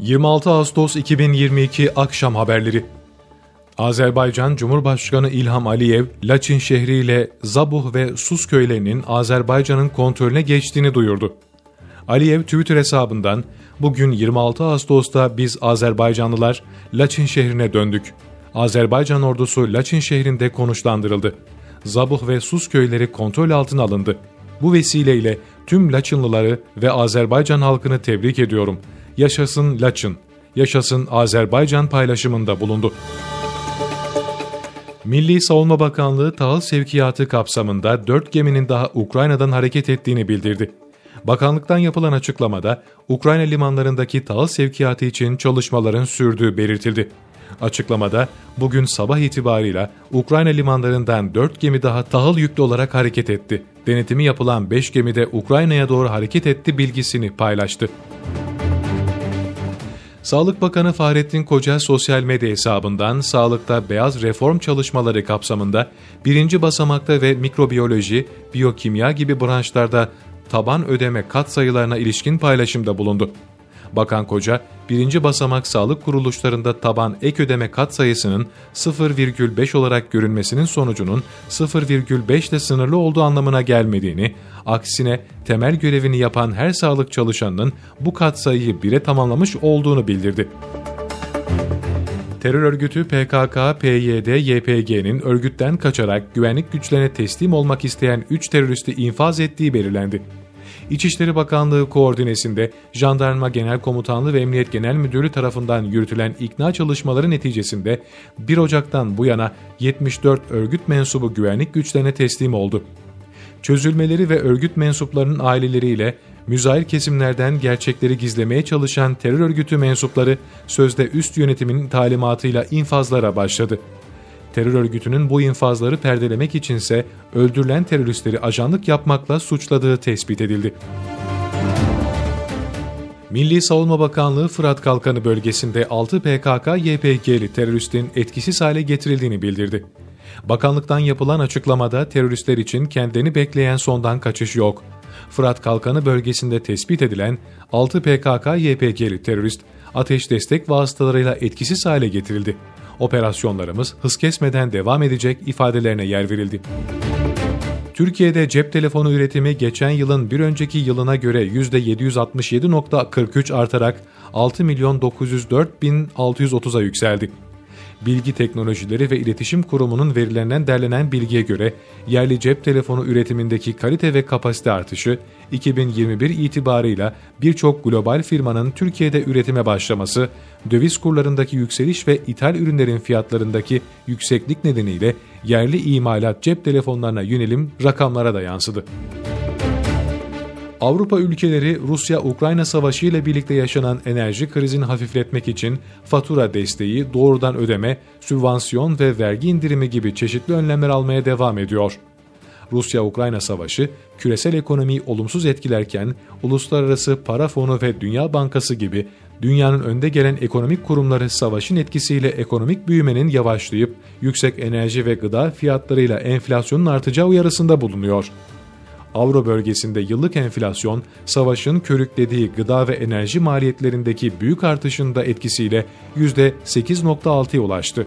26 Ağustos 2022 Akşam Haberleri Azerbaycan Cumhurbaşkanı İlham Aliyev, Laçin şehriyle Zabuh ve Sus köylerinin Azerbaycan'ın kontrolüne geçtiğini duyurdu. Aliyev Twitter hesabından, bugün 26 Ağustos'ta biz Azerbaycanlılar Laçin şehrine döndük. Azerbaycan ordusu Laçin şehrinde konuşlandırıldı. Zabuh ve Sus köyleri kontrol altına alındı. Bu vesileyle tüm Laçınlıları ve Azerbaycan halkını tebrik ediyorum. Yaşasın Laçın, yaşasın Azerbaycan paylaşımında bulundu. Milli Savunma Bakanlığı tahıl sevkiyatı kapsamında 4 geminin daha Ukrayna'dan hareket ettiğini bildirdi. Bakanlıktan yapılan açıklamada Ukrayna limanlarındaki tahıl sevkiyatı için çalışmaların sürdüğü belirtildi. Açıklamada bugün sabah itibarıyla Ukrayna limanlarından 4 gemi daha tahıl yüklü olarak hareket etti. Denetimi yapılan 5 gemi de Ukrayna'ya doğru hareket etti bilgisini paylaştı. Sağlık Bakanı Fahrettin Koca sosyal medya hesabından sağlıkta beyaz reform çalışmaları kapsamında birinci basamakta ve mikrobiyoloji, biyokimya gibi branşlarda taban ödeme kat sayılarına ilişkin paylaşımda bulundu. Bakan Koca, birinci basamak sağlık kuruluşlarında taban ek ödeme kat sayısının 0,5 olarak görünmesinin sonucunun 0,5 ile sınırlı olduğu anlamına gelmediğini, aksine temel görevini yapan her sağlık çalışanının bu kat sayıyı bire tamamlamış olduğunu bildirdi. Terör örgütü PKK, PYD, YPG'nin örgütten kaçarak güvenlik güçlerine teslim olmak isteyen 3 teröristi infaz ettiği belirlendi. İçişleri Bakanlığı koordinesinde Jandarma Genel Komutanlığı ve Emniyet Genel Müdürü tarafından yürütülen ikna çalışmaları neticesinde 1 Ocak'tan bu yana 74 örgüt mensubu güvenlik güçlerine teslim oldu. Çözülmeleri ve örgüt mensuplarının aileleriyle müzahir kesimlerden gerçekleri gizlemeye çalışan terör örgütü mensupları sözde üst yönetimin talimatıyla infazlara başladı. Terör örgütünün bu infazları perdelemek içinse öldürülen teröristleri ajanlık yapmakla suçladığı tespit edildi. Milli Savunma Bakanlığı Fırat Kalkanı bölgesinde 6 PKK-YPG'li teröristin etkisiz hale getirildiğini bildirdi. Bakanlıktan yapılan açıklamada teröristler için kendini bekleyen sondan kaçış yok. Fırat Kalkanı bölgesinde tespit edilen 6 PKK-YPG'li terörist ateş destek vasıtalarıyla etkisiz hale getirildi. Operasyonlarımız hız kesmeden devam edecek ifadelerine yer verildi. Türkiye'de cep telefonu üretimi geçen yılın bir önceki yılına göre %767.43 artarak 6 milyon 904 bin 630'a yükseldi. Bilgi Teknolojileri ve İletişim Kurumu'nun verilerinden derlenen bilgiye göre yerli cep telefonu üretimindeki kalite ve kapasite artışı 2021 itibarıyla birçok global firmanın Türkiye'de üretime başlaması, döviz kurlarındaki yükseliş ve ithal ürünlerin fiyatlarındaki yükseklik nedeniyle yerli imalat cep telefonlarına yönelim rakamlara da yansıdı. Avrupa ülkeleri Rusya-Ukrayna savaşı ile birlikte yaşanan enerji krizini hafifletmek için fatura desteği, doğrudan ödeme, sübvansiyon ve vergi indirimi gibi çeşitli önlemler almaya devam ediyor. Rusya-Ukrayna savaşı küresel ekonomiyi olumsuz etkilerken Uluslararası Para Fonu ve Dünya Bankası gibi dünyanın önde gelen ekonomik kurumları savaşın etkisiyle ekonomik büyümenin yavaşlayıp yüksek enerji ve gıda fiyatlarıyla enflasyonun artacağı uyarısında bulunuyor. Avro bölgesinde yıllık enflasyon, savaşın körüklediği gıda ve enerji maliyetlerindeki büyük artışın da etkisiyle %8.6'ya ulaştı.